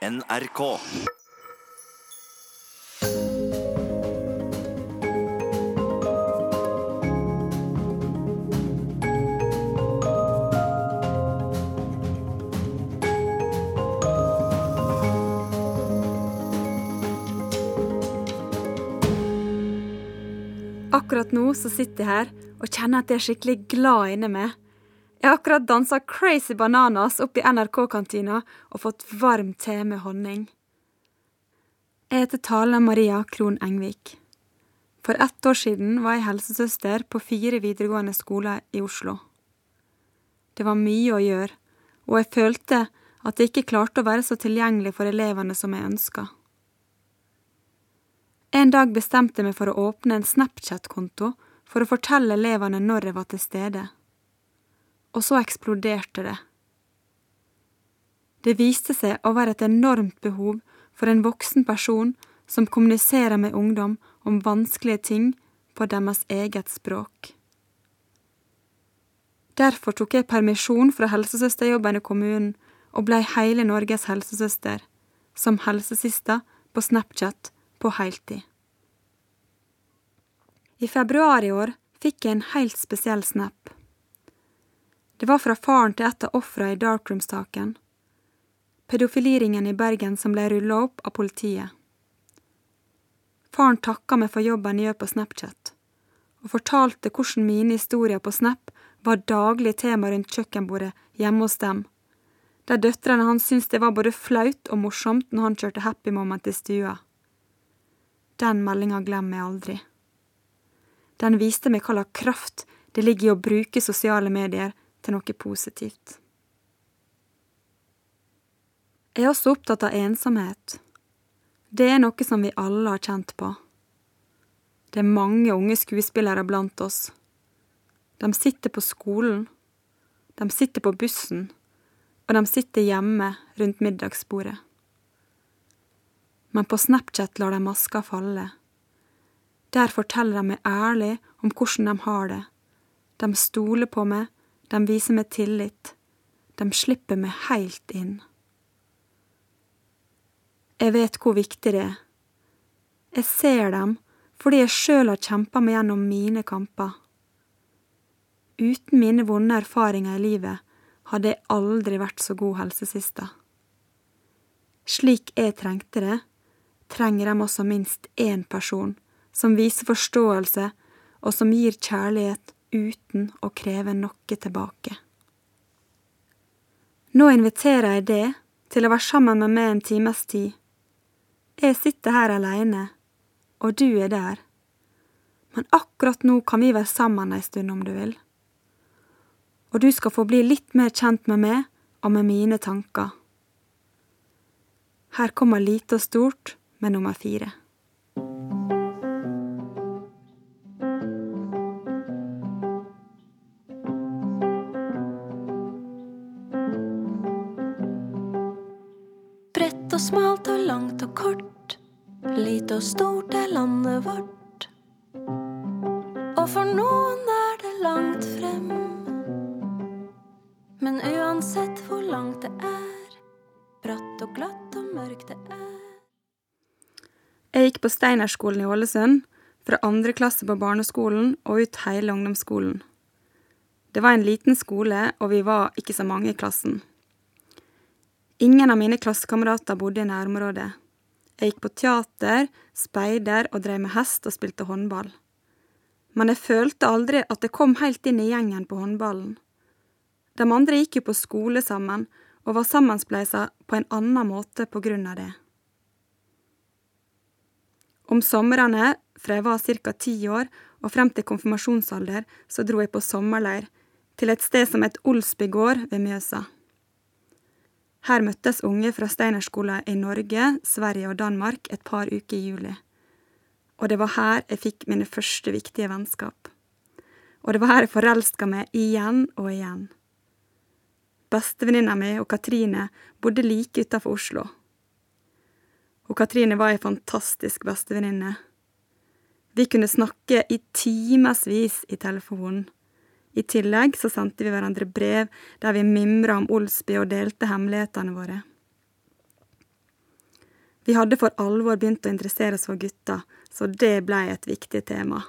NRK. Akkurat nå så sitter jeg her og kjenner at jeg er skikkelig glad inni meg. Jeg har akkurat dansa Crazy Bananas opp i NRK-kantina og fått varm te med honning. Jeg heter Tale Maria Krohn Engvik. For ett år siden var jeg helsesøster på fire videregående skoler i Oslo. Det var mye å gjøre, og jeg følte at jeg ikke klarte å være så tilgjengelig for elevene som jeg ønska. En dag bestemte jeg meg for å åpne en Snapchat-konto for å fortelle elevene når jeg var til stede. Og så eksploderte det. Det viste seg å være et enormt behov for en voksen person som kommuniserer med ungdom om vanskelige ting på deres eget språk. Derfor tok jeg permisjon fra helsesøsterjobben i kommunen og blei hele Norges helsesøster, som helsesista på Snapchat på heltid. I februar i år fikk jeg en helt spesiell snap. Det var fra faren til et av ofra i Darkroom-saken, pedofiliringen i Bergen som ble rulla opp av politiet. Faren takka meg for jobben jeg gjør på Snapchat, og fortalte hvordan mine historier på Snap var daglig tema rundt kjøkkenbordet hjemme hos dem, der døtrene hans syntes det var både flaut og morsomt når han kjørte Happy Moment i stua. Den meldinga glemmer jeg aldri. Den viste meg hva slags kraft det ligger i å bruke sosiale medier til noe positivt. Jeg er også opptatt av ensomhet. Det er noe som vi alle har kjent på. Det er mange unge skuespillere blant oss. De sitter på skolen, de sitter på bussen, og de sitter hjemme rundt middagsbordet. Men på Snapchat lar de maska falle. Der forteller de meg ærlig om hvordan de har det. De stoler på meg, de viser meg tillit. De slipper meg heilt inn. Jeg vet hvor viktig det er. Jeg ser dem fordi jeg sjøl har kjempa meg gjennom mine kamper. Uten mine vonde erfaringer i livet hadde jeg aldri vært så god helsesista. Slik jeg trengte det, trenger de også minst én person som viser forståelse og som gir kjærlighet uten å kreve noe tilbake. Nå inviterer jeg deg til å være sammen med meg en times tid. Jeg sitter her alene, og du er der. Men akkurat nå kan vi være sammen ei stund om du vil. Og du skal få bli litt mer kjent med meg og med mine tanker. Her kommer lite og stort med nummer fire. Kort. Lite og stort er landet vårt. Og for noen er det langt frem. Men uansett hvor langt det er, bratt og glatt og mørkt det er Jeg gikk på Steinerskolen i Ålesund, fra andre klasse på barneskolen og ut hele ungdomsskolen. Det var en liten skole, og vi var ikke så mange i klassen. Ingen av mine klassekamerater bodde i nærområdet. Jeg gikk på teater, speider og drev med hest og spilte håndball. Men jeg følte aldri at jeg kom helt inn i gjengen på håndballen. De andre gikk jo på skole sammen og var sammenspleisa på en annen måte på grunn av det. Om somrene, fra jeg var ca. ti år og frem til konfirmasjonsalder, så dro jeg på sommerleir, til et sted som het Olsby gård ved Mjøsa. Her møttes unge fra Steinerskoler i Norge, Sverige og Danmark et par uker i juli. Og det var her jeg fikk mine første viktige vennskap. Og det var her jeg forelska meg igjen og igjen. Bestevenninna mi og Katrine bodde like utafor Oslo. Og Katrine var ei fantastisk bestevenninne. Vi kunne snakke i timevis i telefonen. I tillegg så sendte vi hverandre brev der vi mimra om Olsby og delte hemmelighetene våre. Vi hadde for alvor begynt å interessere oss for gutta, så det blei et viktig tema.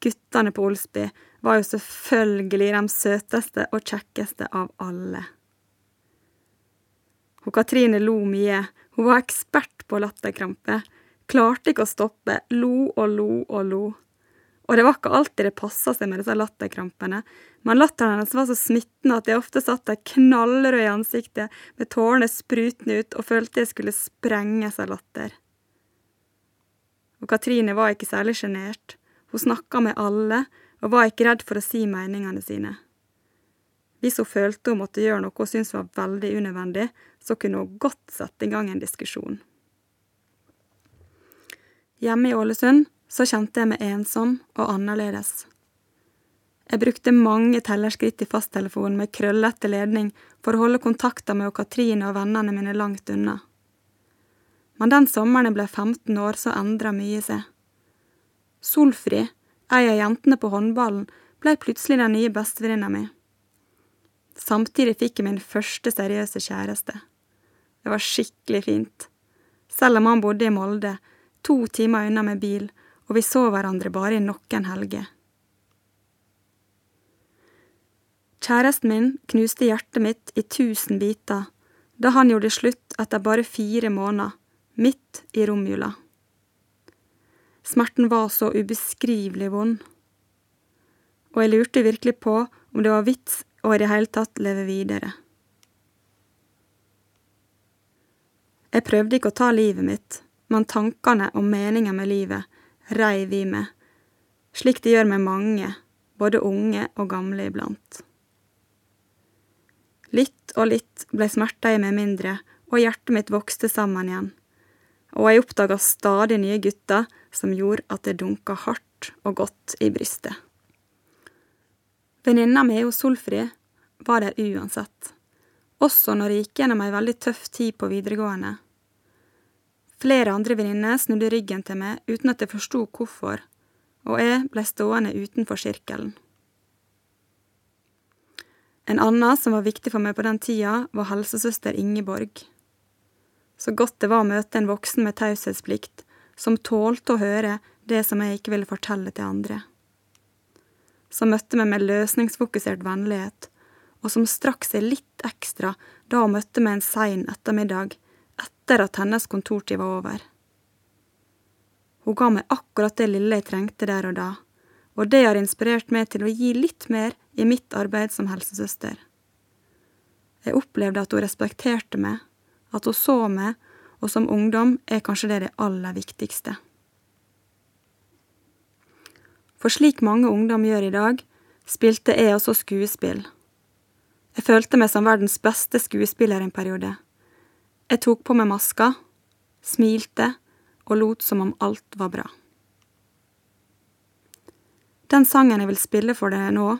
Guttene på Olsby var jo selvfølgelig de søteste og kjekkeste av alle. Og Katrine lo mye, hun var ekspert på latterkrampe, klarte ikke å stoppe, lo og lo og lo. Og det var ikke alltid det passa seg med disse latterkrampene, men latteren hennes var så smittende at jeg ofte satt der knallrød i ansiktet, med tårene sprutende ut, og følte jeg skulle sprenges av latter. Og Katrine var ikke særlig sjenert, hun snakka med alle, og var ikke redd for å si meningene sine. Hvis hun følte hun måtte gjøre noe hun syntes var veldig unødvendig, så kunne hun godt sette i gang en diskusjon. Hjemme i Ålesund så kjente jeg meg ensom og annerledes. Jeg brukte mange tellerskritt i fasttelefonen med krøllete ledning for å holde kontakten med Katrine og vennene mine langt unna. Men den sommeren jeg ble 15 år, så endra mye seg. Solfri, ei av jentene på håndballen, ble plutselig den nye bestevenninna mi. Samtidig fikk jeg min første seriøse kjæreste. Det var skikkelig fint. Selv om han bodde i Molde, to timer unna med bil, og vi så hverandre bare i noen helger. Kjæresten min knuste hjertet mitt i tusen biter da han gjorde slutt etter bare fire måneder, midt i romjula. Smerten var så ubeskrivelig vond, og jeg lurte virkelig på om det var vits å i det hele tatt leve videre. Jeg prøvde ikke å ta livet mitt, men tankene og meningen med livet reiv i meg, slik det gjør med mange, både unge og gamle iblant. Litt og litt ble smerta i meg mindre, og hjertet mitt vokste sammen igjen, og jeg oppdaga stadig nye gutter som gjorde at det dunka hardt og godt i brystet. Venninna mi hos Solfrid var der uansett, også når jeg gikk gjennom ei veldig tøff tid på videregående. Flere andre venninner snudde ryggen til meg uten at jeg forsto hvorfor, og jeg ble stående utenfor sirkelen. En annen som var viktig for meg på den tida, var helsesøster Ingeborg. Så godt det var å møte en voksen med taushetsplikt, som tålte å høre det som jeg ikke ville fortelle til andre. Som møtte meg med løsningsfokusert vennlighet, og som strakk seg litt ekstra da hun møtte meg en sein ettermiddag etter at hennes kontortid var over. Hun ga meg akkurat det lille jeg trengte der og da, og det har inspirert meg til å gi litt mer i mitt arbeid som helsesøster. Jeg opplevde at hun respekterte meg, at hun så meg, og som ungdom er kanskje det det aller viktigste. For slik mange ungdom gjør i dag, spilte jeg også skuespill. Jeg følte meg som verdens beste skuespiller en periode. Jeg tok på meg maska, smilte og lot som om alt var bra. Den sangen jeg vil spille for deg nå,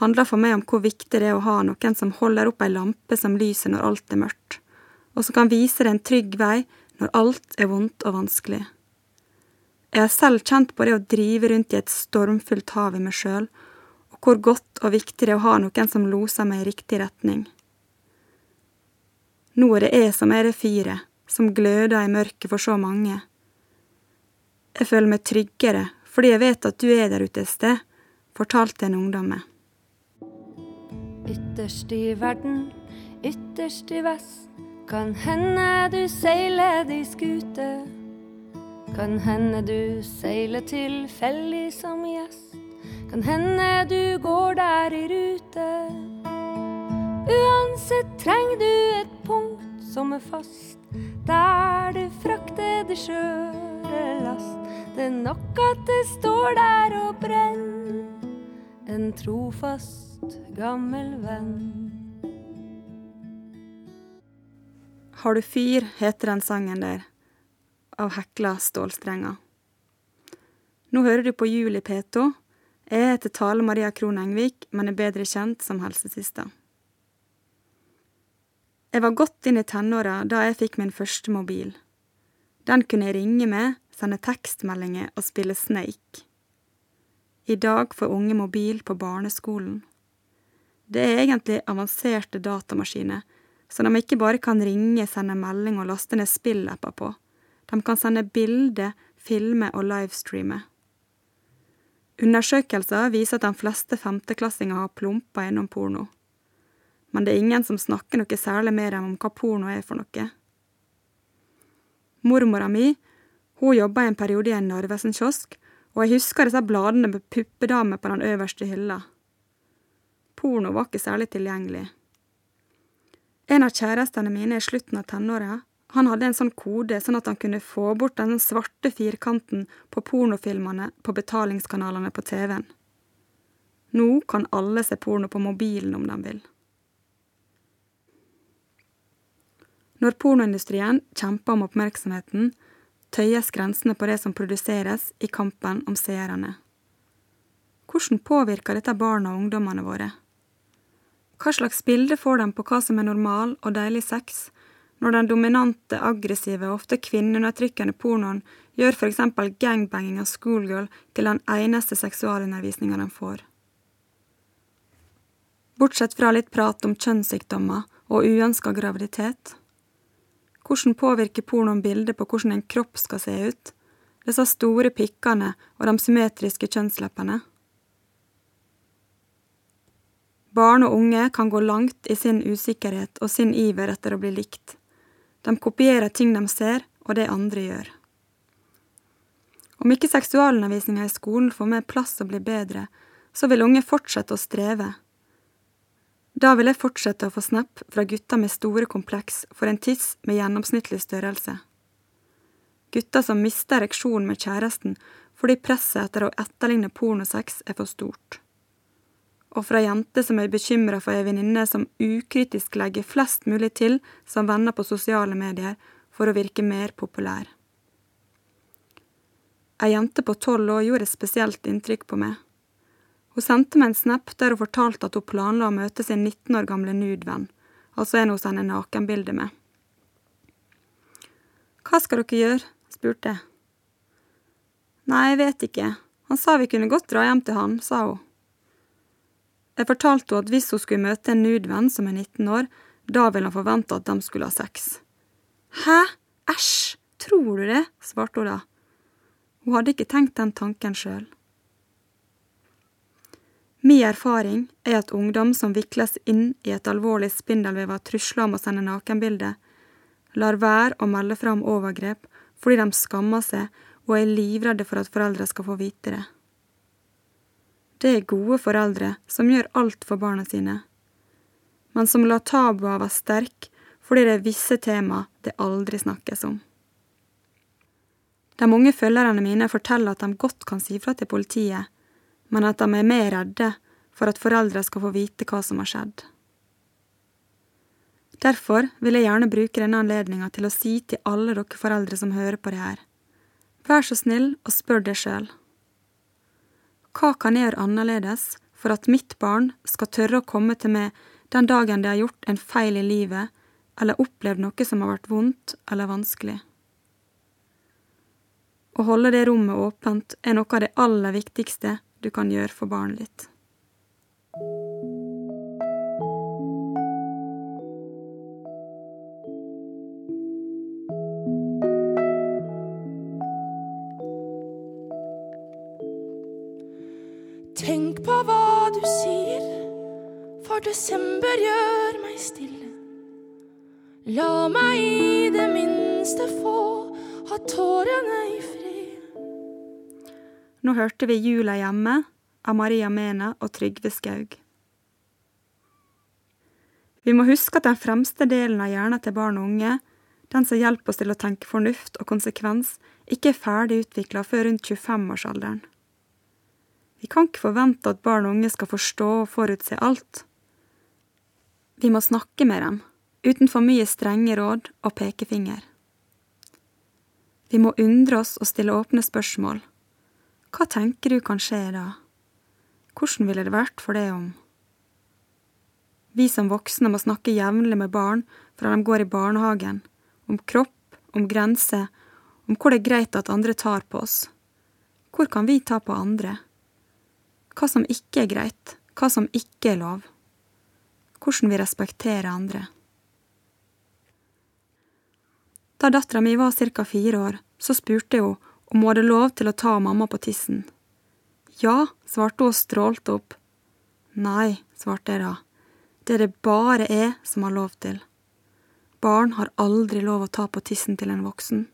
handler for meg om hvor viktig det er å ha noen som holder opp ei lampe som lyser når alt er mørkt, og som kan vise deg en trygg vei når alt er vondt og vanskelig. Jeg har selv kjent på det å drive rundt i et stormfullt hav i meg sjøl, og hvor godt og viktig det er å ha noen som loser meg i riktig retning. Nå er det jeg som er det fyret som gløder i mørket for så mange. Jeg føler meg tryggere fordi jeg vet at du er der ute et sted, fortalte en ungdom meg. Ytterst i verden, ytterst i vest, kan hende du seiler di skute. Kan hende du seiler tilfeldig som gjest. Kan hende du går der i rute. Uansett trenger du et punkt som er fast, der du frakter det skjøre last. Det er nok at det står der og brenner, en trofast, gammel venn. Har du fyr, heter den sangen der, av Hekla Stålstrenger. Nå hører du på Juli P2. Jeg heter Tale Maria Krohn Engvik, men er bedre kjent som helsesista. Jeg var godt inn i tenåra da jeg fikk min første mobil. Den kunne jeg ringe med, sende tekstmeldinger og spille Snake. I dag får unge mobil på barneskolen. Det er egentlig avanserte datamaskiner, så de ikke bare kan ringe, sende melding og laste ned spillapper på, De kan sende bilder, filme og livestreame. Undersøkelser viser at de fleste femteklassinger har plumpa gjennom porno. Men det er ingen som snakker noe særlig med dem om hva porno er for noe. Mormora mi hun jobba en periode i en Narvesen-kiosk, og jeg husker disse bladene med puppedamer på den øverste hylla. Porno var ikke særlig tilgjengelig. En av kjærestene mine i slutten av tenåra han hadde en sånn kode sånn at han kunne få bort den svarte firkanten på pornofilmene på betalingskanalene på TV-en. Nå kan alle se porno på mobilen om de vil. Når pornoindustrien kjemper om oppmerksomheten, tøyes grensene på det som produseres i kampen om seerne. Hvordan påvirker dette barna og ungdommene våre? Hva slags bilde får de på hva som er normal og deilig sex, når den dominante, aggressive og ofte kvinneundertrykkende pornoen gjør eksempel gangbanging av schoolgirl til den eneste seksualundervisninga de får. Bortsett fra litt prat om kjønnssykdommer og uønska graviditet. Hvordan påvirker pornoen bildet på hvordan en kropp skal se ut, disse store pikkene og de symmetriske kjønnsleppene? Barn og unge kan gå langt i sin usikkerhet og sin iver etter å bli likt. De kopierer ting de ser, og det andre gjør. Om ikke seksualundervisninga i skolen får mer plass og blir bedre, så vil unge fortsette å streve. Da vil jeg fortsette å få snap fra gutter med store kompleks for en tiss med gjennomsnittlig størrelse. Gutter som mister ereksjonen med kjæresten fordi presset etter å etterligne pornosex er for stort og fra jenter som er bekymra for ei venninne som ukritisk legger flest mulig til som venner på sosiale medier for å virke mer populær. Ei jente på tolv år gjorde et spesielt inntrykk på meg. Hun sendte meg en snap der hun fortalte at hun planla å møte sin 19 år gamle nudevenn, altså en hun sender nakenbilder med. Hva skal dere gjøre? spurte jeg. Nei, jeg vet ikke, han sa vi kunne godt dra hjem til han, sa hun. Jeg fortalte henne at hvis hun skulle møte en nudevenn som er 19 år, da ville han forvente at de skulle ha sex. Hæ? Æsj! Tror du det? svarte hun da. Hun hadde ikke tenkt den tanken sjøl. Min erfaring er at ungdom som vikles inn i et alvorlig spindelvev av trusler om å sende nakenbilde, lar være å melde fra om overgrep fordi de skammer seg og er livredde for at foreldre skal få vite det. Det er gode foreldre som gjør alt for barna sine, men som lar tabua være sterk fordi det er visse tema det aldri snakkes om. De unge følgerne mine forteller at de godt kan si fra til politiet, men at de er mer redde for at foreldre skal få vite hva som har skjedd. Derfor vil jeg gjerne bruke denne anledninga til å si til alle dere foreldre som hører på det her, vær så snill og spør deg sjøl. Hva kan jeg gjøre annerledes for at mitt barn skal tørre å komme til meg den dagen de har gjort en feil i livet eller opplevd noe som har vært vondt eller vanskelig? Å holde det rommet åpent er noe av det aller viktigste du kan gjøre for barnet ditt. Tenk på hva du sier, for desember gjør meg stille. La meg i det minste få ha tårene i fred. Nå hørte vi Jula hjemme av Maria Mena og Trygve Skaug. Vi må huske at den fremste delen av hjernen til barn og unge, den som hjelper oss til å tenke fornuft og konsekvens, ikke er ferdig utvikla før rundt 25-årsalderen. Vi kan ikke forvente at barn og unge skal forstå og forutse alt. Vi må snakke med dem, uten for mye strenge råd og pekefinger. Vi må undre oss og stille åpne spørsmål. Hva tenker du kan skje da? Hvordan ville det vært for deg om? Vi som voksne må snakke jevnlig med barn fra de går i barnehagen, om kropp, om grenser, om hvor det er greit at andre tar på oss. Hvor kan vi ta på andre? hva som ikke er greit, hva som ikke er lov, hvordan vi respekterer andre. Da dattera mi var ca. fire år, så spurte henne om hun hadde lov til å ta mamma på tissen. Ja, svarte hun og strålte opp. Nei, svarte jeg da, det er det bare jeg som har lov til. Barn har aldri lov å ta på tissen til en voksen.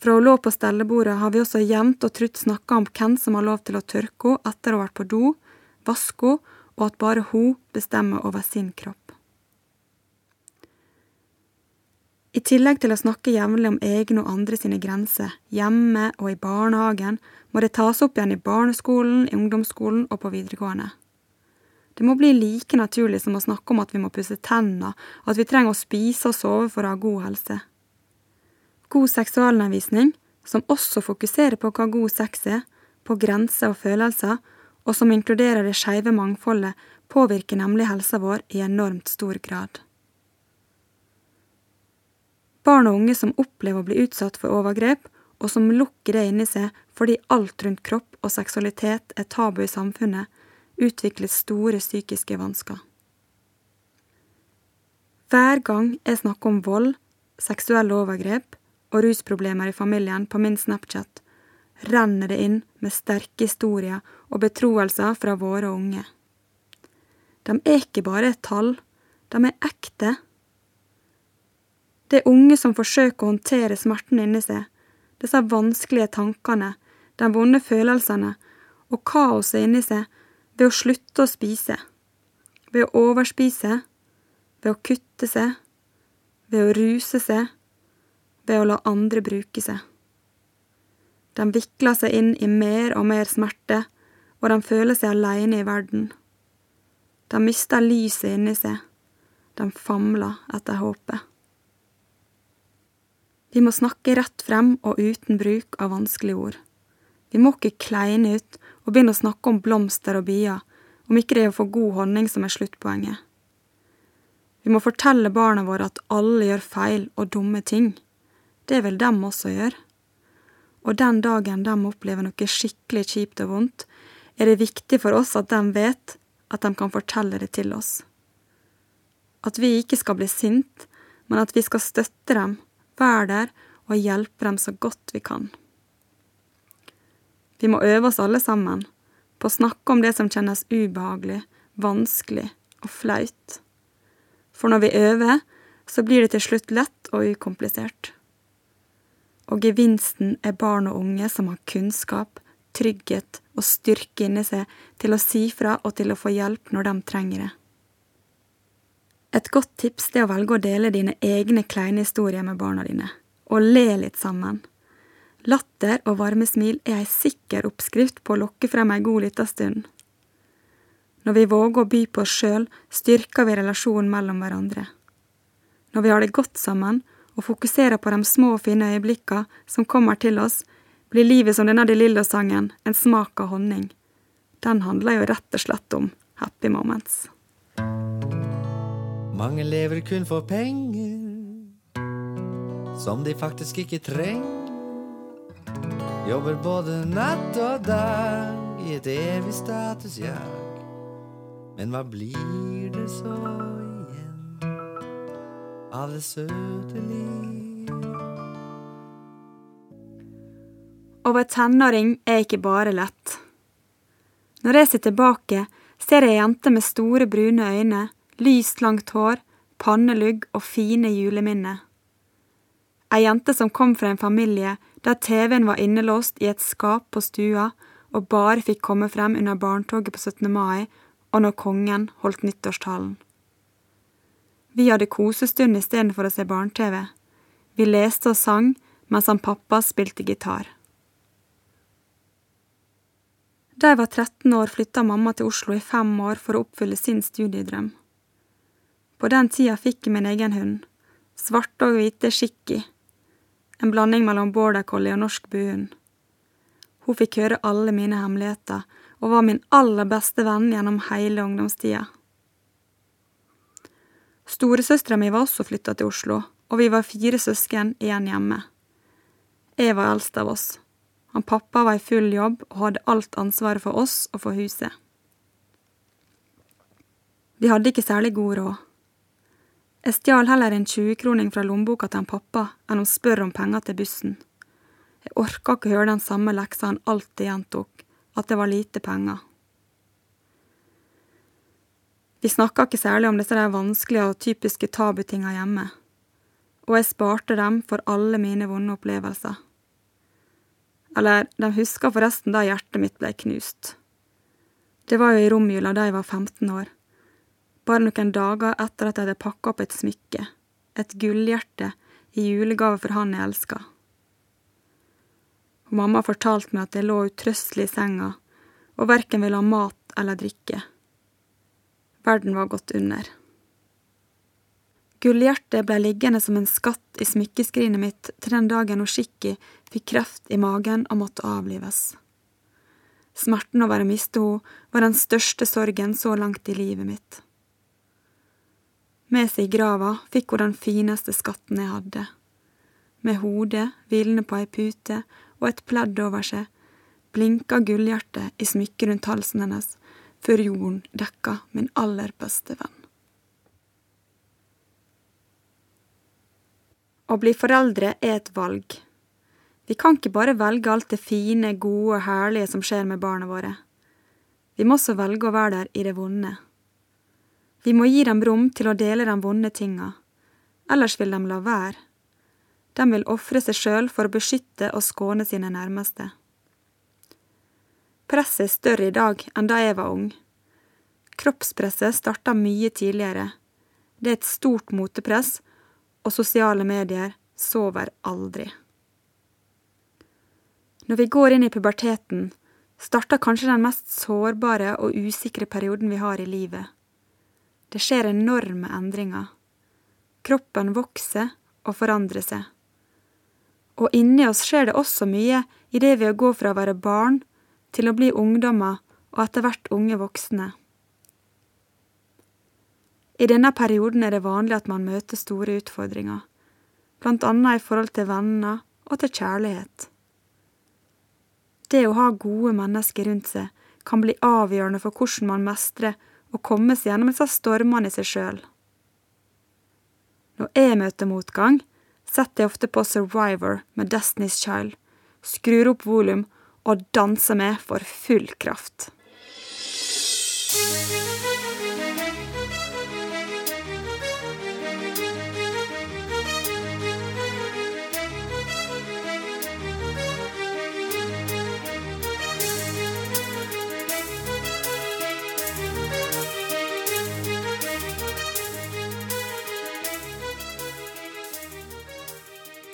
Fra hun lå på stellebordet har vi også jevnt og trutt snakka om hvem som har lov til å tørke henne etter å ha vært på do, vaske henne, og at bare hun bestemmer over sin kropp. I tillegg til å snakke jevnlig om egne og andre sine grenser, hjemme og i barnehagen, må det tas opp igjen i barneskolen, i ungdomsskolen og på videregående. Det må bli like naturlig som å snakke om at vi må pusse tenner, at vi trenger å spise og sove for å ha god helse. God seksualundervisning, som også fokuserer på hva god sex er, på grenser og følelser, og som inkluderer det skeive mangfoldet, påvirker nemlig helsa vår i enormt stor grad. Barn og unge som opplever å bli utsatt for overgrep, og som lukker det inni seg fordi alt rundt kropp og seksualitet er tabu i samfunnet, utvikler store psykiske vansker. Hver gang jeg snakker om vold, seksuelle overgrep og rusproblemer i familien på min Snapchat, renner det inn med sterke historier og betroelser fra våre unge. De er ikke bare et tall, de er ekte. Det er unge som forsøker å håndtere smerten inni seg, disse vanskelige tankene, de vonde følelsene og kaoset inni seg ved å slutte å spise, ved å overspise, ved å kutte seg, ved å ruse seg, ved å la andre bruke seg. De vikler seg inn i mer og mer smerte, og de føler seg alene i verden. De mister lyset inni seg, de famler etter håpet. Vi må snakke rett frem og uten bruk av vanskelige ord. Vi må ikke kleine ut og begynne å snakke om blomster og bier, om ikke det er å få god honning som er sluttpoenget. Vi må fortelle barna våre at alle gjør feil og dumme ting. Det vil dem også gjøre og den dagen de opplever noe skikkelig kjipt og vondt, er det viktig for oss at de vet at de kan fortelle det til oss. At vi ikke skal bli sint, men at vi skal støtte dem, være der og hjelpe dem så godt vi kan. Vi må øve oss alle sammen på å snakke om det som kjennes ubehagelig, vanskelig og flaut. For når vi øver, så blir det til slutt lett og ukomplisert og gevinsten er barn og unge som har kunnskap, trygghet og styrke inni seg til å si fra og til å få hjelp når de trenger det. Et godt tips er å velge å dele dine egne kleine historier med barna dine, og le litt sammen. Latter og varme smil er ei sikker oppskrift på å lokke frem ei god lita stund. Når vi våger å by på oss sjøl, styrker vi relasjonen mellom hverandre. Når vi har det godt sammen, og fokuserer på de små og fine øyeblikkene som kommer til oss, blir livet som denne De Lillo-sangen en smak av honning. Den handler jo rett og slett om happy moments. Mange lever kun for penger, som de faktisk ikke trenger. Jobber både natt og dag i et evig statusjag. Men hva blir det så av det søte liv. Å være tenåring er ikke bare lett. Når jeg ser tilbake, ser jeg ei jente med store, brune øyne, lyst, langt hår, pannelugg og fine juleminner. Ei jente som kom fra en familie der TV-en var innelåst i et skap på stua og bare fikk komme frem under barntoget på 17. mai og når kongen holdt nyttårstalen. Vi hadde kosestund istedenfor å se barne-TV. Vi leste og sang mens han pappa spilte gitar. Da jeg var 13 år, flytta mamma til Oslo i fem år for å oppfylle sin studiedrøm. På den tida fikk jeg min egen hund, svarte og hvite Shikki, en blanding mellom border collie og norsk buhund. Hun fikk høre alle mine hemmeligheter og var min aller beste venn gjennom hele ungdomstida. Storesøstera mi var også flytta til Oslo, og vi var fire søsken igjen hjemme. Jeg var eldst av oss. Han pappa var i full jobb og hadde alt ansvaret for oss og for huset. Vi hadde ikke særlig god råd. Jeg stjal heller en 20-kroning fra lommeboka til han pappa enn å spørre om penger til bussen. Jeg orka ikke høre den samme leksa han alltid gjentok, at det var lite penger. Vi snakka ikke særlig om disse der vanskelige og typiske tabutinga hjemme, og jeg sparte dem for alle mine vonde opplevelser. Eller, de huska forresten da hjertet mitt ble knust. Det var jo i romjula da jeg var 15 år, bare noen dager etter at jeg hadde pakka opp et smykke, et gullhjerte, i julegave for han jeg elska. Mamma fortalte meg at jeg lå utrøstelig i senga og verken ville ha mat eller drikke. Verden var gått under. Gullhjertet ble liggende som en skatt i smykkeskrinet mitt til den dagen Oshiki fikk kreft i magen og måtte avlives. Smerten over å miste henne var den største sorgen så langt i livet mitt. Med seg i grava fikk hun den fineste skatten jeg hadde. Med hodet hvilende på ei pute og et pledd over seg, blinka gullhjertet i smykket rundt halsen hennes før jorden dekka min aller beste venn. Å bli foreldre er et valg. Vi kan ikke bare velge alt det fine, gode og herlige som skjer med barna våre. Vi må også velge å være der i det vonde. Vi må gi dem rom til å dele de vonde tinga, ellers vil de la være. De vil ofre seg sjøl for å beskytte og skåne sine nærmeste. Presset er større i dag enn da jeg var ung. Kroppspresset starta mye tidligere. Det er et stort motepress, og sosiale medier sover aldri. Når vi går inn i puberteten, starter kanskje den mest sårbare og usikre perioden vi har i livet. Det skjer enorme endringer. Kroppen vokser og forandrer seg. Og inni oss skjer det også mye i det ved å gå fra å være barn til å bli ungdommer og etter hvert unge voksne. I denne perioden er det vanlig at man møter store utfordringer, blant annet i forhold til venner og til kjærlighet. Det å ha gode mennesker rundt seg kan bli avgjørende for hvordan man mestrer og komme seg gjennom disse stormene i seg sjøl. Når jeg møter motgang, setter jeg ofte på Survivor med Destiny's Child, skrur opp volum og danser med for full kraft.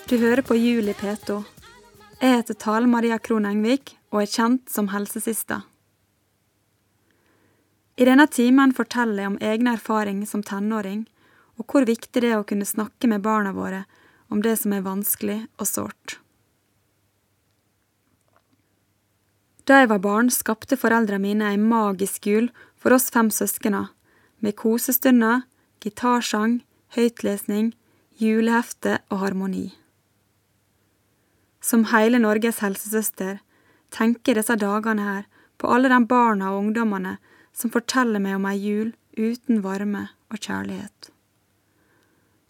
Du hører på Juli P2. Jeg heter Tale Maria Krohn Engvik og er kjent som helsesista. I denne timen forteller jeg om egne erfaringer som tenåring, og hvor viktig det er å kunne snakke med barna våre om det som er vanskelig og sårt. Da jeg var barn, skapte foreldrene mine ei magisk jul for oss fem søskena, med kosestunder, gitarsang, høytlesning, julehefte og harmoni. Som hele Norges helsesøster tenker disse dagene her på alle de barna og ungdommene som forteller meg om ei jul uten varme og kjærlighet.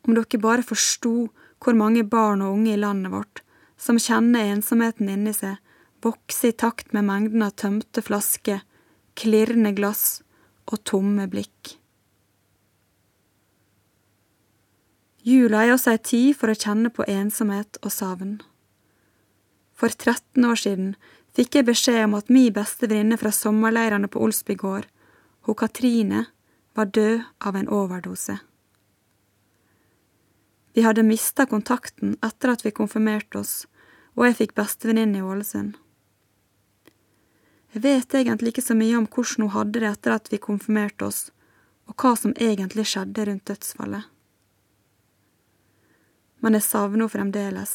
Om dere bare forsto hvor mange barn og unge i landet vårt som kjenner ensomheten inni seg, vokse i takt med mengden av tømte flasker, klirrende glass og tomme blikk. Jula er også ei tid for å kjenne på ensomhet og savn. For 13 år siden fikk jeg beskjed om at mi beste venninne fra sommerleirene på Olsby gård, hun Katrine, var død av en overdose. Vi hadde mista kontakten etter at vi konfirmerte oss, og jeg fikk bestevenninne i Ålesund. Jeg vet egentlig ikke så mye om hvordan hun hadde det etter at vi konfirmerte oss, og hva som egentlig skjedde rundt dødsfallet. Men jeg savner henne fremdeles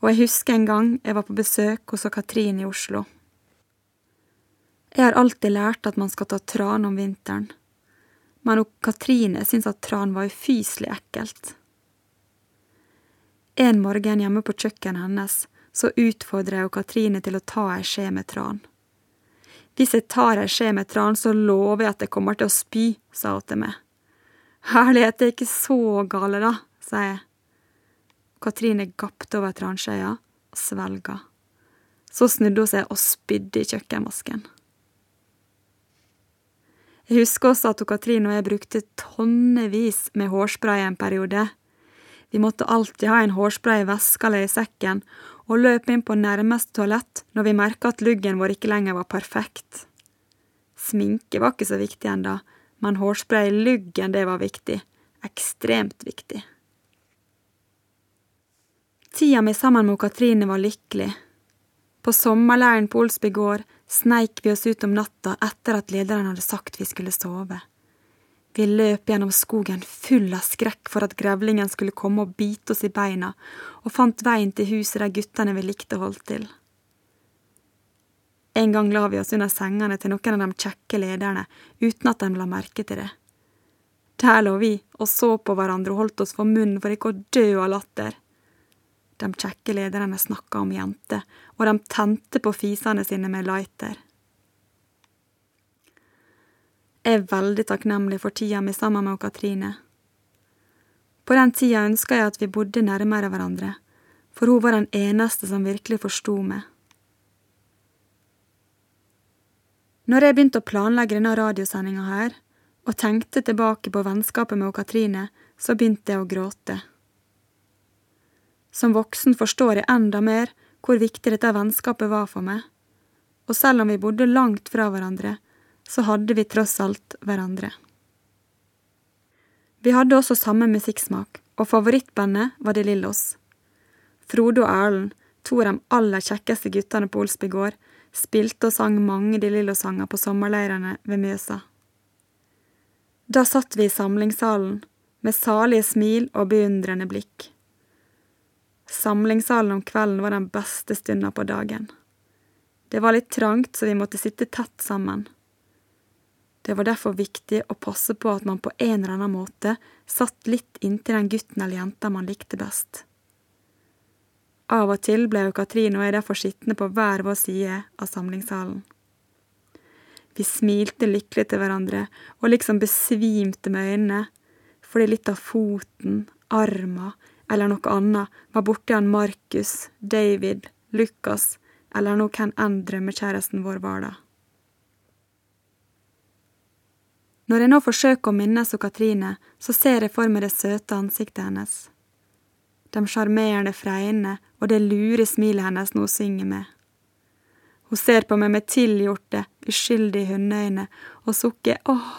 og jeg husker en gang jeg var på besøk hos Katrin i Oslo. Jeg har alltid lært at man skal ta tran om vinteren, men Katrine syntes at tran var ufyselig ekkelt. En morgen hjemme på kjøkkenet hennes så utfordrer jeg Katrine til å ta ei skje med tran. Hvis jeg tar ei skje med tran, så lover jeg at jeg kommer til å spy, sa hun til meg. Herlighet, det er ikke så gale, da, sa jeg. Katrine gapte over transkeia og svelga. Så snudde hun seg og spydde i kjøkkenvasken. Jeg husker også at Katrine og jeg brukte tonnevis med hårspray en periode. Vi måtte alltid ha en hårspray i veska eller i sekken, og løp inn på nærmeste toalett når vi merka at luggen vår ikke lenger var perfekt. Sminke var ikke så viktig enda, men hårspray i luggen, det var viktig. Ekstremt viktig. Tida mi sammen med Katrine var lykkelig. På sommerleiren på Olsby gård sneik vi oss ut om natta etter at lederen hadde sagt vi skulle sove. Vi løp gjennom skogen full av skrekk for at grevlingen skulle komme og bite oss i beina, og fant veien til huset der guttene vi likte holdt til. En gang la vi oss under sengene til noen av de kjekke lederne, uten at de la merke til det. Der lå vi og så på hverandre og holdt oss for munnen for ikke å dø av latter. De kjekke lederne snakka om jenter, og de tente på fisene sine med lighter. Jeg er veldig takknemlig for tida mi sammen med Katrine. På den tida ønska jeg at vi bodde nærmere hverandre, for hun var den eneste som virkelig forsto meg. Når jeg begynte å planlegge denne radiosendinga her, og tenkte tilbake på vennskapet med Katrine, så begynte jeg å gråte. Som voksen forstår jeg enda mer hvor viktig dette vennskapet var for meg, og selv om vi bodde langt fra hverandre, så hadde vi tross alt hverandre. Vi hadde også samme musikksmak, og favorittbandet var De Lillos. Frode og Erlend, to av de aller kjekkeste guttene på Olsby gård, spilte og sang mange De Lillo-sanger på sommerleirene ved Mjøsa. Da satt vi i samlingssalen, med salige smil og beundrende blikk. Samlingssalen om kvelden var den beste stunda på dagen. Det var litt trangt, så vi måtte sitte tett sammen. Det var derfor viktig å passe på at man på en eller annen måte satt litt inntil den gutten eller jenta man likte best. Av og til ble jo Katrine og jeg derfor sittende på hver vår side av samlingssalen. Vi smilte lykkelig til hverandre og liksom besvimte med øynene, fordi litt av foten, arma eller noe annet var borti han Markus, David, Lukas eller nå hvem enn drømmekjæresten vår var da. Når jeg nå forsøker å minnes Katrine, så ser jeg for meg det søte ansiktet hennes. De sjarmerende freiene og det lure smilet hennes hun synger med. Hun ser på meg med tilgjorte, uskyldige hundeøyne og sukker åh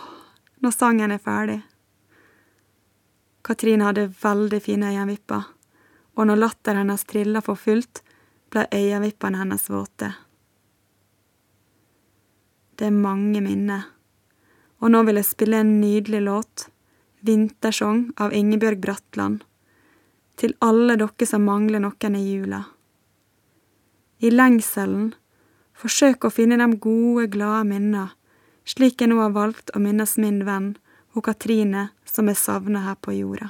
når sangen er ferdig. Katrine hadde veldig fine øyenvipper, og når latteren hennes trilla for fullt, ble øyenvippene hennes våte. Det er mange minner, og nå vil jeg spille en nydelig låt, Vintersong av Ingebjørg Bratland, til alle dere som mangler noen i jula. I lengselen, forsøk å finne de gode, glade minner, slik jeg nå har valgt å minnes min venn og Katrine som er savna her på jorda.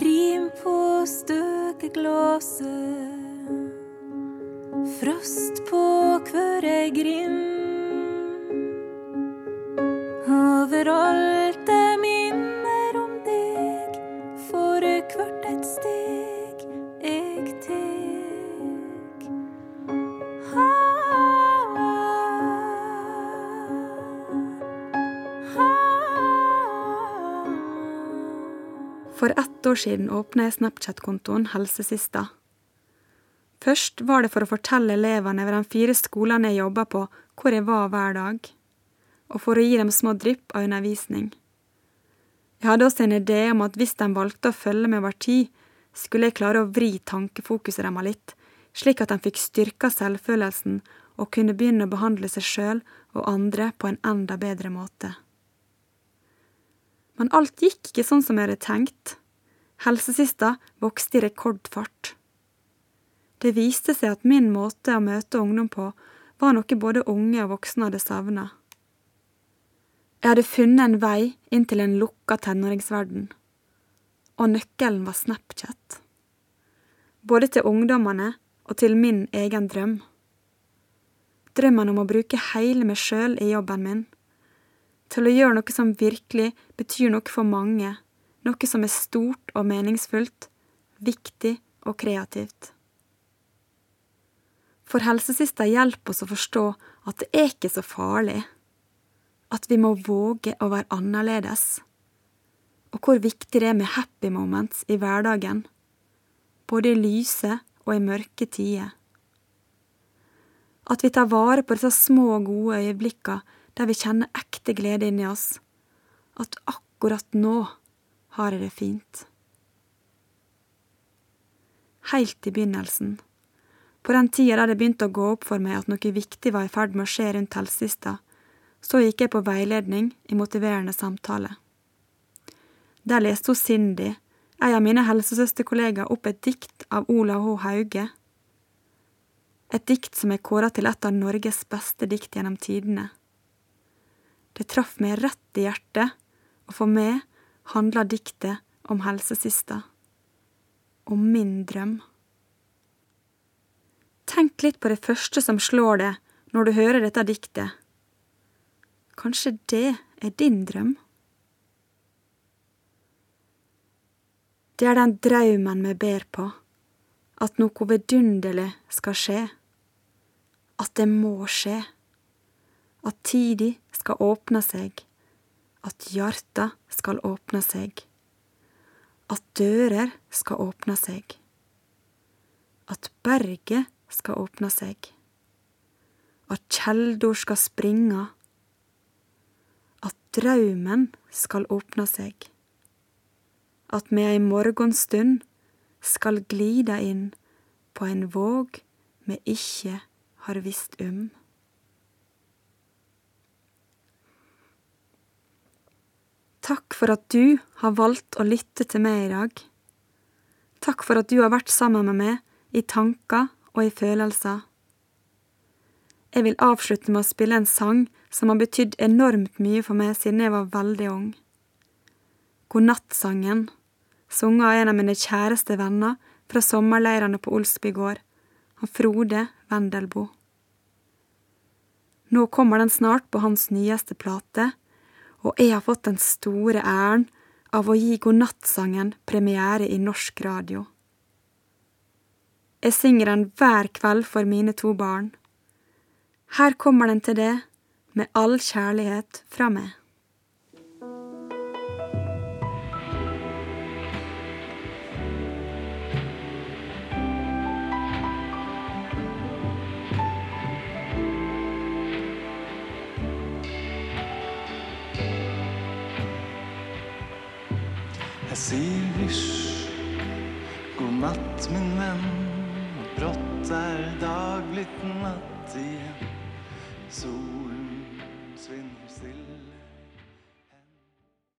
Rim på støkeglåset, frost på hver ei grind. Overalt år siden åpna jeg Snapchat-kontoen Helsesista. Først var det for å fortelle elevene ved de fire skolene jeg jobba på, hvor jeg var hver dag, og for å gi dem små drypp av undervisning. Jeg hadde også en idé om at hvis de valgte å følge med over tid, skulle jeg klare å vri tankefokuset deres litt, slik at de fikk styrka selvfølelsen og kunne begynne å behandle seg sjøl og andre på en enda bedre måte. Men alt gikk ikke sånn som jeg hadde tenkt. Helsesista vokste i rekordfart. Det viste seg at min måte å møte ungdom på var noe både unge og voksne hadde savna. Jeg hadde funnet en vei inn til en lukka tenåringsverden, og nøkkelen var Snapchat. Både til ungdommene og til min egen drøm. drømmen om å bruke hele meg sjøl i jobben min. Til å gjøre noe som virkelig betyr noe for mange, noe som er stort og meningsfullt, viktig og kreativt. For helsesista hjelper oss å forstå at det er ikke så farlig, at vi må våge å være annerledes, og hvor viktig det er med happy moments i hverdagen, både i lyse og i mørke tider. At vi tar vare på disse små, gode øyeblikkene der vi kjenner ekte glede inni oss, at akkurat nå har jeg det fint. Helt i begynnelsen, på den tida da det begynte å gå opp for meg at noe viktig var i ferd med å skje rundt helsesista, så gikk jeg på veiledning i motiverende samtale. Der leste hun Cindy, ei av mine helsesøsterkollegaer, opp et dikt av Olav H. Hauge. Et dikt som er kåra til et av Norges beste dikt gjennom tidene. Det traff meg rett i hjertet, og for meg handler diktet om helsesista. Om min drøm. Tenk litt på det første som slår deg når du hører dette diktet. Kanskje det er din drøm? Det er den draumen vi ber på, at noe vidunderlig skal skje, at det må skje, at tida skal åpne seg, at hjarta skal åpne seg, at dører skal åpne seg, at berget skal åpne seg, at kjeldor skal springa, at draumen skal åpne seg. At me ei morgonstund skal glida inn på en våg me ikkje har visst um. Takk for at du har valgt å lytte til meg i dag. Takk for at du har vært sammen med meg i tanker og i følelser. Jeg vil avslutte med å spille en sang som har betydd enormt mye for meg siden jeg var veldig ung. Godnattsangen sunget av en av mine kjæreste venner fra sommerleirene på Olsby gård, han Frode Wendelboe. Nå kommer den snart på hans nyeste plate, og jeg har fått den store æren av å gi Godnattsangen premiere i norsk radio. Jeg synger den hver kveld for mine to barn. Her kommer den til det, med all kjærlighet fra meg. Sier hysj, god natt, min venn. Og brått er dag blitt natt igjen. Solen svinner.